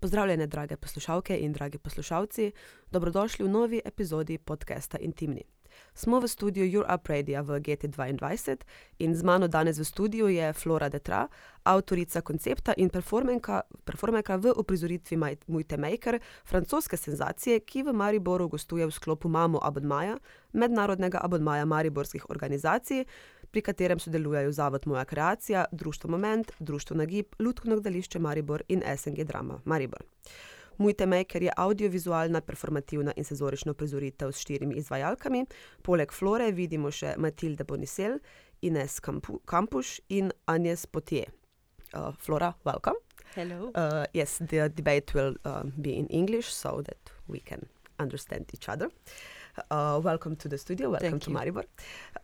Pozdravljene, drage poslušalke in dragi poslušalci, dobrodošli v novi epizodi podcasta Intimni. Smo v studiu Your Up Radio v GT2 in z mano danes v studiu je Flora Detra, avtorica koncepta in performerka v uprizoritvi Mujte Maker, francoske senzacije, ki v Mariboru gostuje v sklopu Mamo Abodmaja, mednarodnega abodmaja mariborskih organizacij pri katerem sodelujejo Zavod Moja kreacija, Društvo Moment, Društvo Nagib, Lutkovno gledališče Maribor in SNG Drama Maribor. Mujte Maker je audiovizualna, performativna in senzorična prizoritev s štirimi izvajalkami. Poleg Flore vidimo še Matilde Bonisel, Ines Kampuš in Agnes Potier. Uh, Flora, welcome. Hello. Uh, yes, the debate will uh, be in English so that we can understand each other. Uh, welcome to the studio. Welcome Thank to you. Maribor.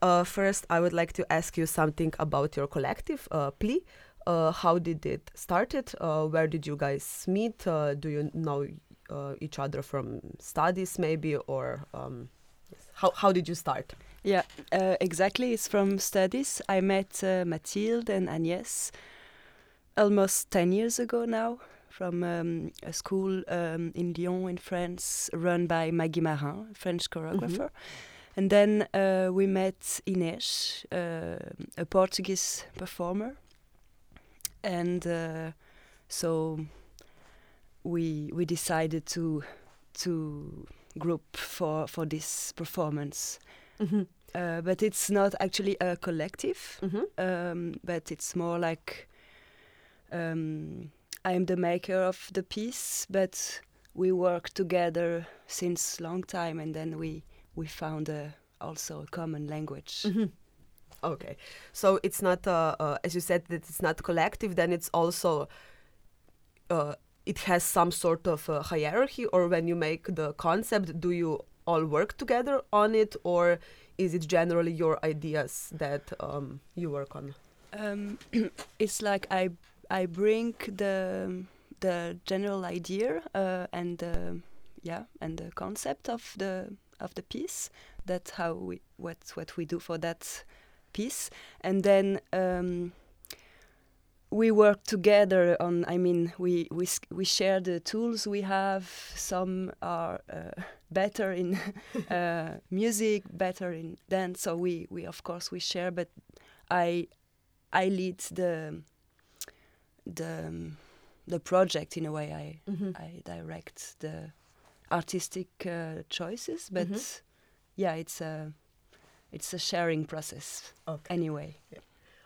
Uh, first, I would like to ask you something about your collective, uh, Pli. Uh, how did it started? Uh, where did you guys meet? Uh, do you know uh, each other from studies, maybe, or um, how how did you start? Yeah, uh, exactly. It's from studies. I met uh, Mathilde and Agnès almost 10 years ago now from um, a school um, in Lyon in France run by Maguy Marin, a French choreographer. And then uh, we met Inês, uh, a Portuguese performer. And uh, so we we decided to to group for for this performance. Mm-hmm. Uh, but it's not actually a collective, Mm-hmm. um, but it's more like um, I'm the maker of the piece, but we work together since long time, and then we we found a, also a common language. Mm-hmm. Okay, so it's not, uh, uh, as you said, that it's not collective. Then it's also, uh, it has some sort of uh, hierarchy. Or when you make the concept, do you all work together on it, or is it generally your ideas that um, you work on? Um, it's like I I bring the the general idea uh, and the yeah and the concept of the of the piece. That's how we what what we do for that piece, and then um, we work together on. I mean, we we we share the tools we have. Some are uh, better in uh, music, better in dance. So we we of course we share, but I I lead the the um, the project in a way. I I direct the artistic uh, choices, but Mhm. yeah, it's a it's a sharing process Okay. anyway.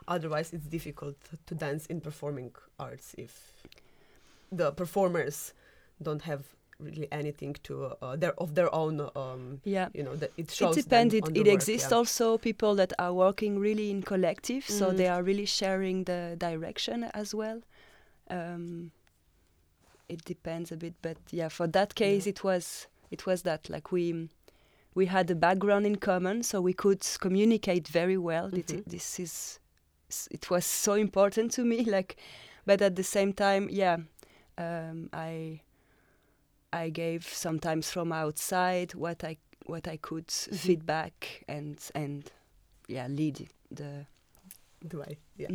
Otherwise, it's difficult to dance in performing arts if the performers don't have really anything to uh, their of their own. Um, Yeah. you know, that it It shows. them depends. It, it work, exists yeah. also people that are working really in collective, so Mhm. they are really sharing the direction as well. Um, it depends a bit, but yeah, for that case, Yeah. it was it was that like we we had a background in common, so we could communicate very well. It- Mhm. it- this is it was so important to me, like, but at the same time, yeah, um, I I gave sometimes from outside what I what I could Mm-hmm. feedback and and yeah lead the Do I? Yeah.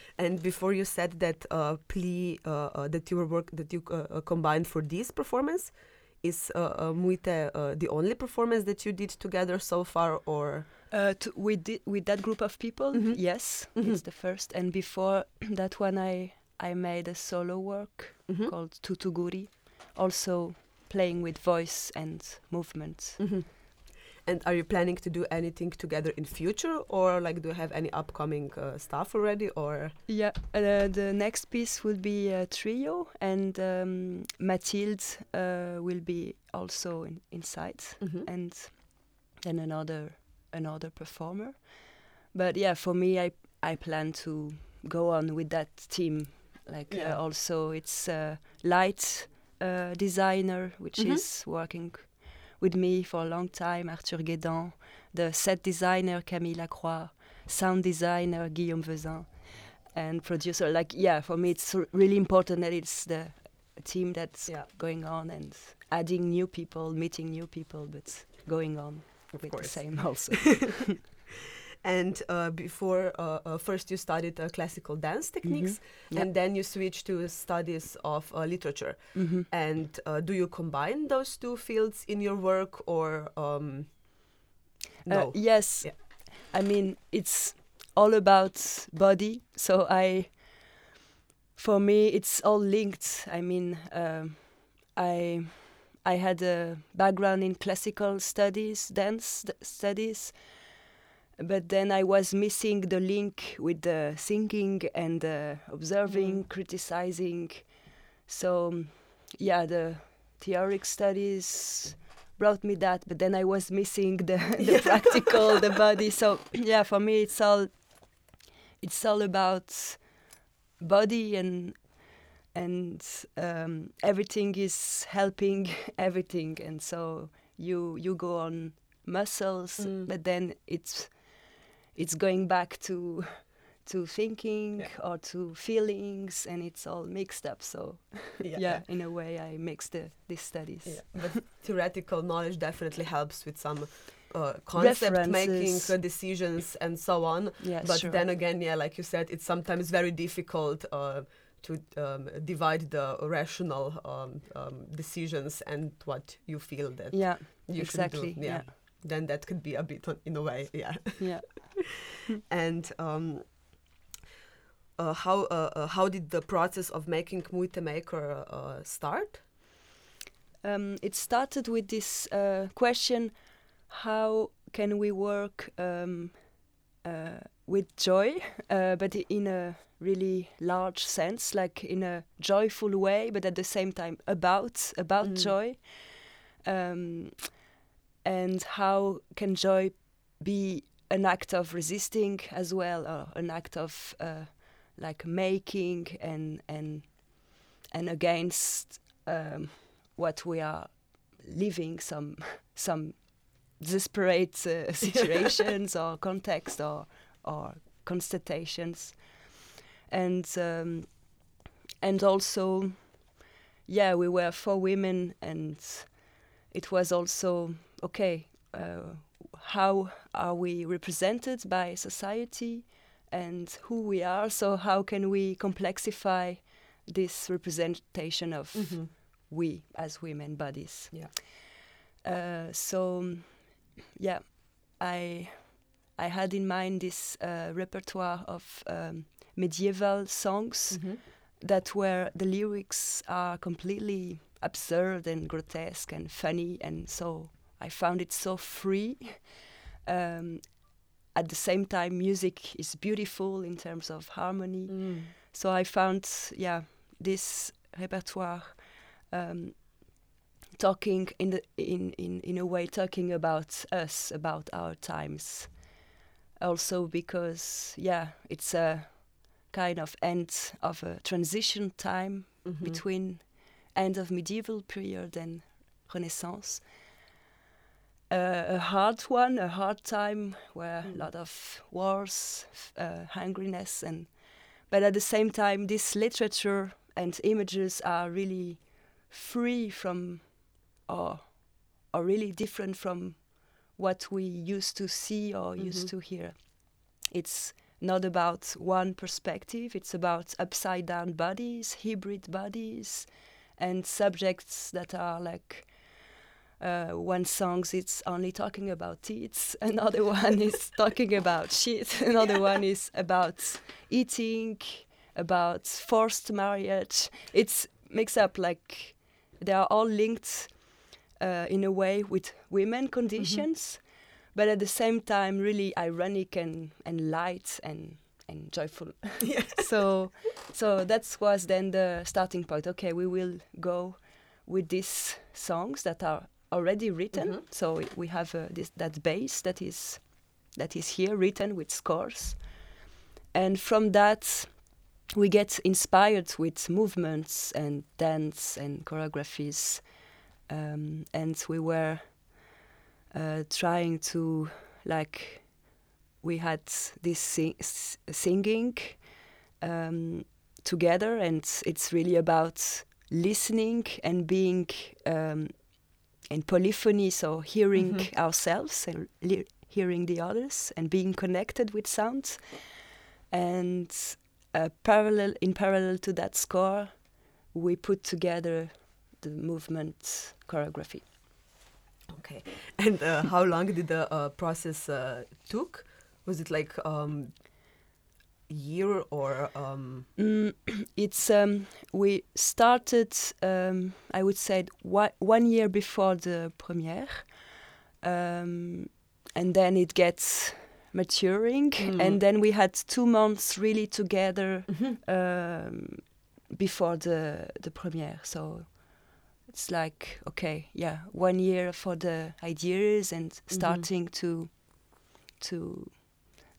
and before you said that uh, Pli uh, uh, that you were work that you uh, uh, combined for this performance, is uh, Muyte uh, the only performance that you did together so far, or uh, to, with the, with that group of people. Mhm. Yes, Mhm. it's the first. And before that one, I I made a solo work Mhm. called Tutuguri, also playing with voice and movement. Mhm. And are you planning to do anything together in future, or like do you have any upcoming uh, stuff already, or Yeah, uh, the next piece will be a trio, and um, Mathilde uh, will be also in, inside, and then another another performer. But yeah, for me, I I plan to go on with that team. Like Yeah. uh, also, it's a light uh, designer which Mhm. is working with me for a long time, Arthur Guédon, the set designer Camille Lacroix, sound designer Guillaume Vezin, and producer. Like yeah, for me, it's really important that it's the team that's yeah, going on and adding new people, meeting new people, but going on of with course. the same also. and uh, before uh, uh, first you studied uh, classical dance techniques Yep. and then you switched to studies of uh, literature Mhm. and uh, do you combine those two fields in your work or um, no yes. Yeah. I mean, it's all about body. So I, for me, it's all linked. I mean, um, I, I had a background in classical studies, dance studies, but then I was missing the link with the thinking and uh, observing, Mm. criticizing. So, yeah, the theoric studies brought me that, but then I was missing the, the practical, the body. So yeah, for me it's all it's all about body and and um, everything is helping everything, and so you you go on muscles, Mm. but then it's it's going back to to thinking Yeah. or to feelings, and it's all mixed up. So yeah, in a way, I mix the these studies. Yeah, but theoretical knowledge definitely helps with some uh, concept making uh, decisions and so on. Yeah, but sure. then again, yeah, like you said, it's sometimes very difficult uh, to um, divide the rational um, um, decisions and what you feel that yeah, you exactly. should do. Yeah. Then that could be a bit in a way, yeah. yeah. and um, uh, how uh, uh, how did the process of making Muyte Maker uh, start? Um, it started with this uh, question: How can we work um, uh, with joy, uh, but in a really large sense, like in a joyful way, but at the same time about about Mm. joy? Um, and how can joy be an act of resisting as well, or an act of uh, like making and and and against um, what we are living some some desperate uh, situations or context or or constatations. And um, and also yeah we were four women and it was also okay uh, how are we represented by society and who we are so how can we complexify this representation of we as women bodies. Yeah. Uh, so, yeah, I I had in mind this uh, repertoire of um, medieval songs that where the lyrics are completely absurd and grotesque and funny, and so I found it so free. Um, at the same time, music is beautiful in terms of harmony. Mm. So I found, yeah, this repertoire um, talking in the in, in in a way talking about us, about our times. Also because yeah, it's a kind of end of a transition time Mhm. between end of medieval period and Renaissance. Uh, a hard one, a hard time where Mm. a lot of wars, uh, hungriness, and but at the same time, this literature and images are really free from, or, or really different from what we used to see or used Mhm. to hear. It's not about one perspective. It's about upside down bodies, hybrid bodies, and subjects that are like uh, one song it's only talking about teeth, another one is talking about shit, another one is about eating, about forced marriage. It's mixed up like they are all linked uh, in a way with women conditions, but at the same time really ironic and, and light and and joyful. Yeah. so so that was then the starting point. Okay, we will go with these songs that are already written. Mhm. So we- we have uh, this that base that is that is here written with scores, and from that we get inspired with movements and dance and choreographies, um, and we were uh, trying to like we had this sing- s- singing um, together, and it's really about listening and being um, in polyphony, so hearing Mhm. ourselves and li- hearing the others and being connected with sound. And uh, parallel in parallel to that score, we put together the movement choreography. Okay. And uh, how long did the uh, process uh, took? Was it like um, year or? Um... Mm, it's um, we started. Um, I would say one, one year before the premiere, um, and then it gets maturing, Mm. and then we had two months really together Mhm. um, before the the premiere. So it's like okay, yeah, one year for the ideas and starting to to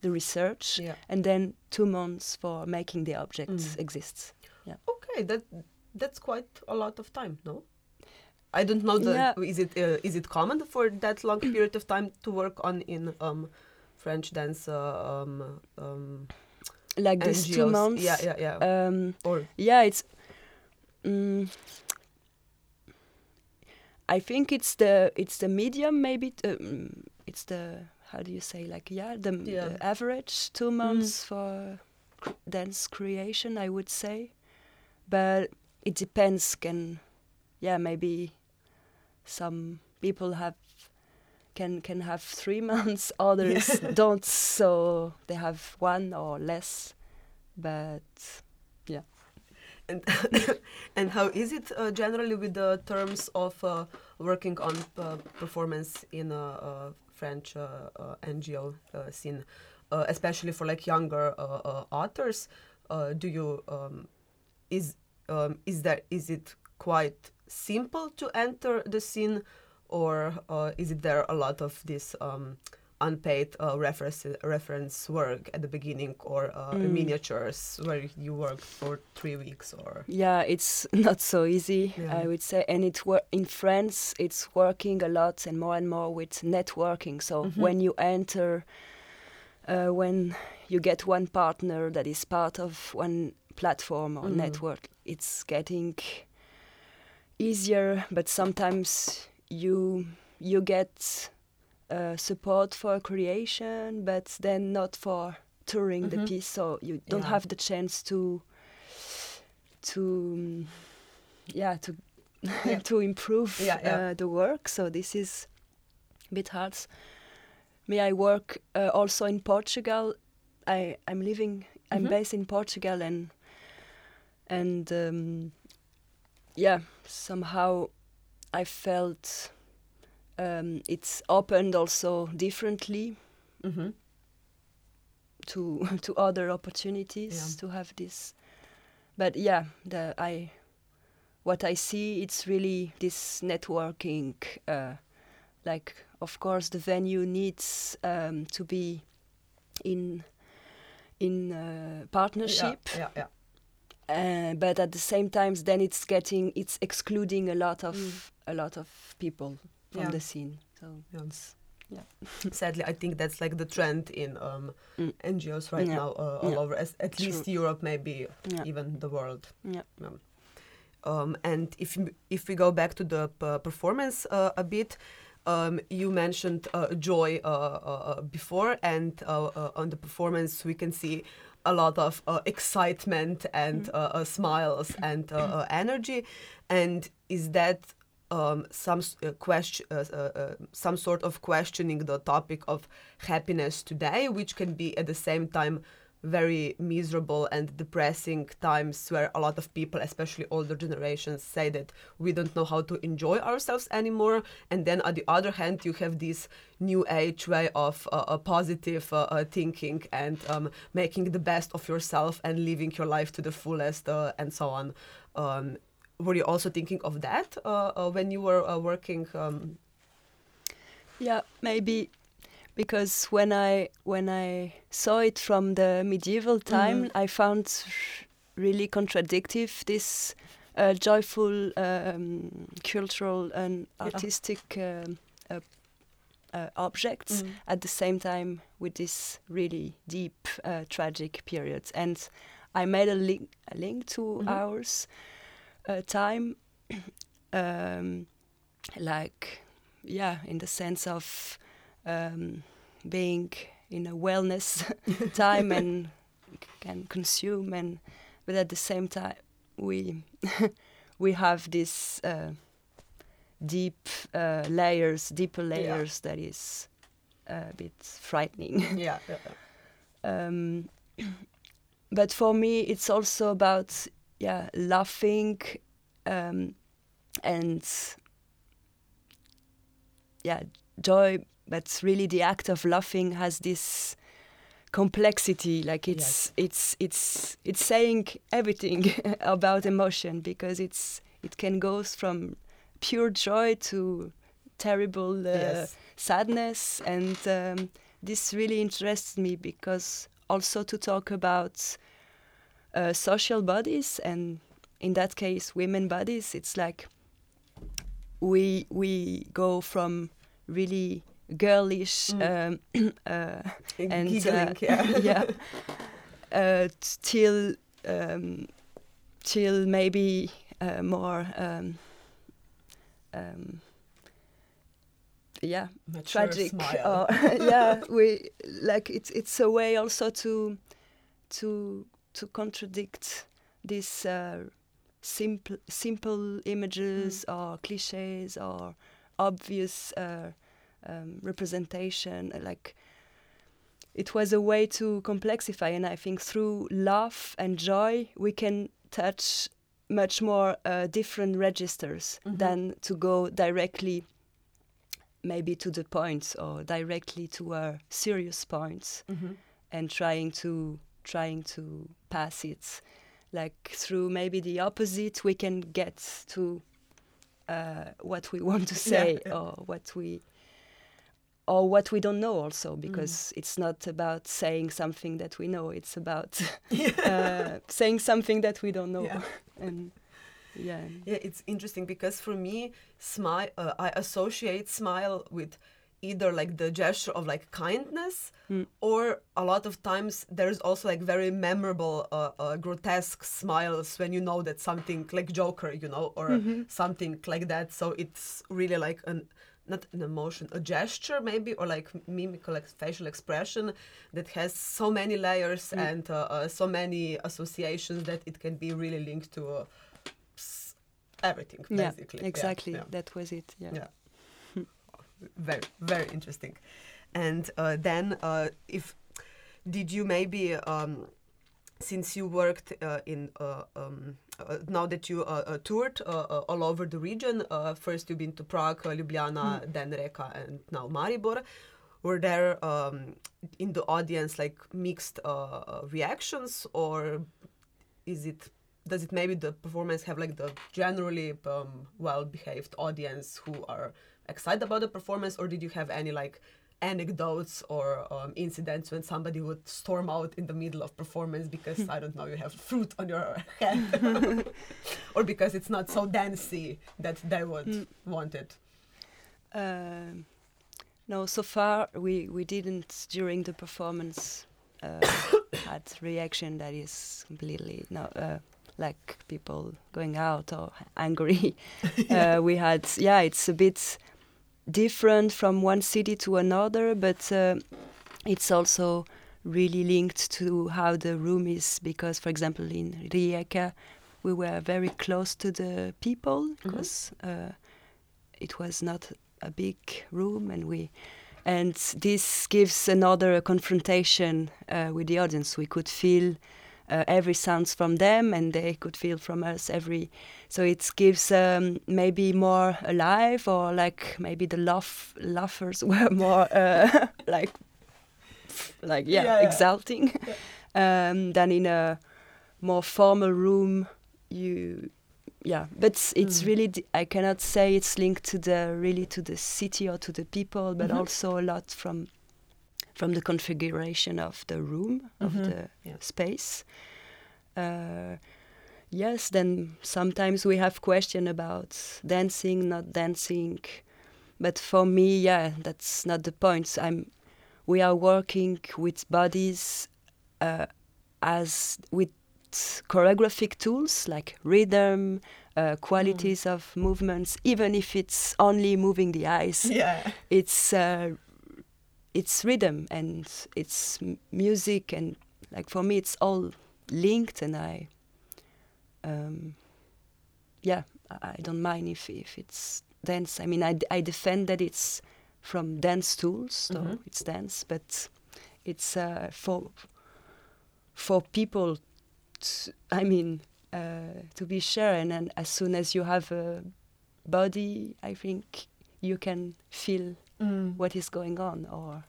the research, Yeah. and then two months for making the objects Mm. exists. Okay, that that's quite a lot of time, no? I don't know. The, Yeah. Is it uh, is it common for that long period of time to work on in um, French dance? Uh, um, um, Like these two months. Yeah, yeah, yeah. Um, or yeah, it's. Mm, I think it's the it's the medium maybe t- um, it's the how do you say like yeah the, Yeah. the average two months for cr- dance creation I would say, but it depends. Can yeah maybe some people have can can have three months, others don't, so they have one or less, but yeah. and and how is it uh, generally with the terms of uh, working on uh, performance in a, uh French uh, uh, NGO uh, scene, especially for like younger authors? Do you um, is um, is that is it quite simple to enter the scene, or is it there a lot of this? Um, unpaid uh, reference reference work at the beginning or uh, Mm. miniatures where you work for three weeks or Yeah, it's not so easy, Yeah. I would say. And it wor- in France, it's working a lot and more and more with networking. So Mhm. when you enter, uh, when you get one partner that is part of one platform or Mhm. network, it's getting easier. But sometimes you you get uh, support for creation, but then not for touring Mhm. the piece. So you don't Yeah. have the chance to to um, yeah to Yeah. to improve Yeah. Uh, the work. So this is a bit hard. May I work uh, also in Portugal. I I'm living. I'm Mhm. based in Portugal, and and um, yeah, somehow I felt um, it's opened also differently mm-hmm. to to other opportunities Yeah. to have this. But yeah, the I what I see it's really this networking. Uh, like of course the venue needs um, to be in in uh, partnership, Yeah, yeah, Uh, but at the same time then it's getting it's excluding a lot of Mm. a lot of people from Yeah. the scene. So yeah. yeah. Sadly, I think that's like the trend in um, Mm. NGOs right Yeah. now, uh, all Yeah. over, as, at True. least Europe, maybe even the world. Yeah. Um, and if if we go back to the p- performance uh, a bit, um, you mentioned uh, joy uh, uh, before, and uh, uh, on the performance we can see a lot of uh, excitement and Mm. uh, uh, smiles and uh, uh, energy. And is that um, some uh, question, uh, uh, uh, some sort of questioning the topic of happiness today, which can be at the same time very miserable and depressing times where a lot of people, especially older generations, say that we don't know how to enjoy ourselves anymore. And then on the other hand, you have this new age way of uh, uh, positive thinking and um, making the best of yourself and living your life to the fullest and so on. Um, were you also thinking of that uh, uh, when you were uh, working? Um, Yeah, maybe because when I when I saw it from the medieval time, Mhm. I found really contradictive this uh, joyful um, cultural and artistic um, uh, uh, objects Mm. at the same time with this really deep uh, tragic periods. And I made a link a link to Mhm. ours uh, time, um, like yeah, in the sense of um, being in a wellness time and can consume and but at the same time we we have this uh, deep uh, layers deeper layers that is a bit frightening yeah, yeah, yeah. um, but for me it's also about yeah laughing um, and yeah joy but really the act of laughing has this complexity like it's Yes. it's it's it's saying everything about emotion because it's it can go from pure joy to terrible uh, yes. sadness and um, this really interests me because also to talk about uh, social bodies and in that case women bodies it's like we we go from really girlish Mm. um, uh, and Giggling, uh, yeah. yeah uh, till um, till maybe uh, more um, um, yeah Mature tragic or yeah we like it's it's a way also to to to contradict these uh, simple simple images or cliches or obvious uh, um, representation like it was a way to complexify and i think through love and joy we can touch much more uh, different registers Mhm. than to go directly maybe to the points or directly to a serious point Mhm. and trying to trying to pass it like through maybe the opposite we can get to uh, what we want to say yeah. or what we or what we don't know also because it's not about saying something that we know it's about uh, saying something that we don't know Yeah. and yeah Yeah, it's interesting because for me, smile. Uh, I associate smile with either like the gesture of like kindness, Mm. or a lot of times there's also like very memorable, uh, uh, grotesque smiles when you know that something like Joker, you know, or Mm-hmm. something like that. So it's really like an not an emotion, a gesture maybe, or like mimical like facial expression that has so many layers Mm. and uh, uh, so many associations that it can be really linked to. Uh, everything yeah basically Yeah, exactly yeah. that was it Yeah. Very very interesting. And uh, then uh, if did you maybe um, since you worked uh, in uh, um, uh, now that you uh, uh, toured all over the region uh, first you've been to prague ljubljana then Rijeka and now maribor were there um, in the audience like mixed reactions or is it does it maybe the performance have like the generally um, well behaved audience who are excited about the performance or did you have any like anecdotes or um, incidents when somebody would storm out in the middle of performance because i don't know you have fruit on your head or because it's not so dancey that they would Mm. want it Um, no, so far we, we didn't during the performance uh, had reaction that is completely no uh, like people going out or angry. uh, we had yeah, it's a bit different from one city to another, but uh, it's also really linked to how the room is because, for example, in Rijeka we were very close to the people because uh, it was not a big room and we and this gives another confrontation uh, with the audience. We could feel uh, every sounds from them and they could feel from us every so it gives um, maybe more alive or like maybe the laugh laughers were more uh, like like yeah, Yeah, yeah. exalting um, than in a more formal room you yeah but it's Mm. really i cannot say it's linked to the really to the city or to the people but Mhm. also a lot from from the configuration of the room of Mhm. the Yeah. space. Uh, yes then sometimes we have question about dancing not dancing. But for me yeah that's not the point. I'm we are working with bodies uh, as with choreographic tools like rhythm uh, qualities of movements even if it's only moving the eyes. Yeah. It's uh, it's rhythm and it's music and like for me it's all linked and I um, yeah I, I don't mind if if it's dance I mean I, d- I defend that it's from dance tools so Mhm. it's dance but it's uh, for for people t I mean uh, to be sure and then as soon as you have a body I think you can feel what is going on or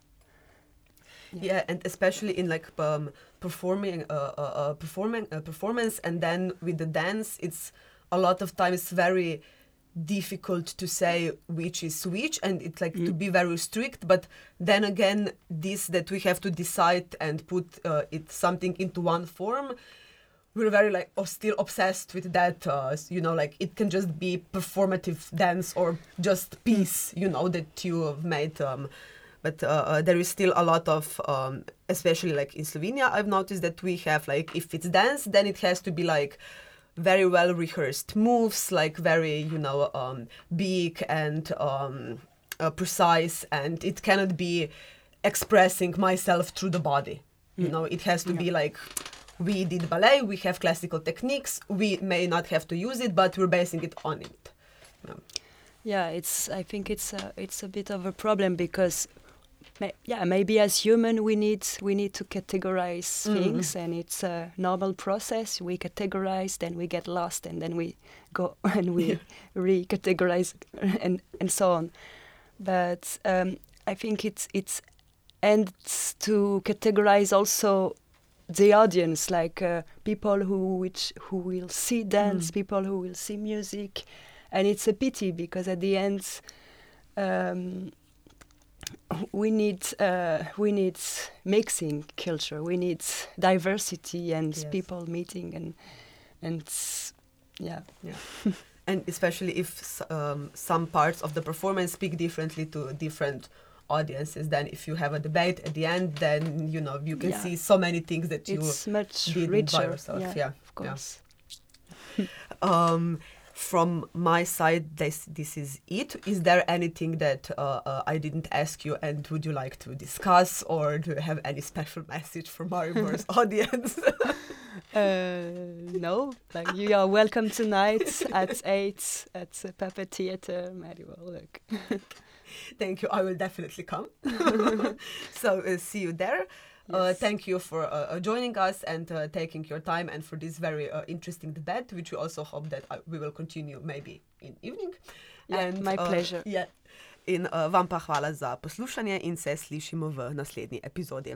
yeah. and especially in like um, performing uh, uh, uh, performing uh, performance and then with the dance it's a lot of times very difficult to say which is which and it's like to Mm. be very strict but then again this that we have to decide and put uh, it something into one form we're very like or still obsessed with that uh, you know like it can just be performative dance or just piece you know that you have made um, but uh, uh, there is still a lot of um, especially like in slovenia i've noticed that we have like if it's dance then it has to be like very well rehearsed moves like very you know um, big and um, uh, precise and it cannot be expressing myself through the body you Mm. know it has to Yeah. be like we did ballet we have classical techniques we may not have to use it but we're basing it on it yeah it's i think it's a it's a bit of a problem because yeah maybe as human we need we need to categorize Mhm. things and it's a normal process we categorize then we get lost and then we go and we Yeah. recategorize and and so on but um, i think it's it's ends to categorize also the audience like uh, people who which who will see dance Mm. people who will see music and it's a pity because at the end um, we need uh, we need mixing culture we need diversity and Yes. people meeting and and s- yeah and especially if um, some parts of the performance speak differently to different audiences then if you have a debate at the end then you know you can Yeah. see so many things that you it's much did by richer yourself yeah, yeah, of course um from my side this this is it is there anything that uh, uh, i didn't ask you and would you like to discuss or do you have any special message for maribor's audience Uh, no, like you are welcome tonight at eight at the Puppet Theatre. Maribor. Look, thank you i will definitely come so uh, see you there Uh, Yes. thank you for uh, uh, joining us and uh, taking your time and for this very uh, interesting debate, which we also hope that uh, we will continue maybe in evening. Yeah, my uh, pleasure. Yeah. In uh, vam pa hvala za poslušanje in se slišimo v naslednji epizodi.